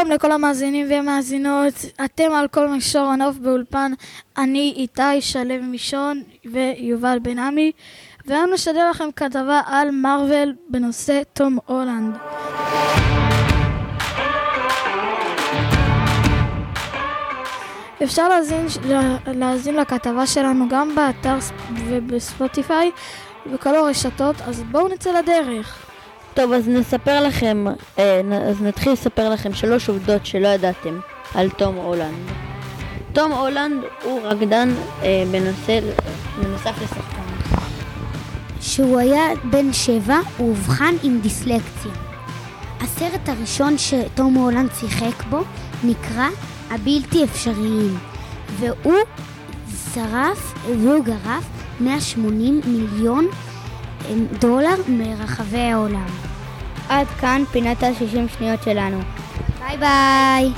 שלום לכל המאזינים והמאזינות, אתם על כל מישור הנוף באולפן, אני איתי שלו מישון ויובל בן עמי, והיום נשדר לכם כתבה על מארוול בנושא תום הולנד. אפשר להזין, להזין לכתבה שלנו גם באתר ובספוטיפיי ובכל הרשתות, אז בואו נצא לדרך. טוב, אז נספר לכם, אה, אז נתחיל לספר לכם שלוש עובדות שלא ידעתם על תום הולנד. תום הולנד הוא רקדן אה, בנושא, בנוסף לשחקן. כשהוא היה בן שבע, הוא אובחן עם דיסלקציה. הסרט הראשון שתום הולנד שיחק בו נקרא הבלתי אפשריים, והוא שרף, והוא גרף 180 מיליון דולר מרחבי העולם. עד כאן פינת ה-60 שניות שלנו. ביי ביי!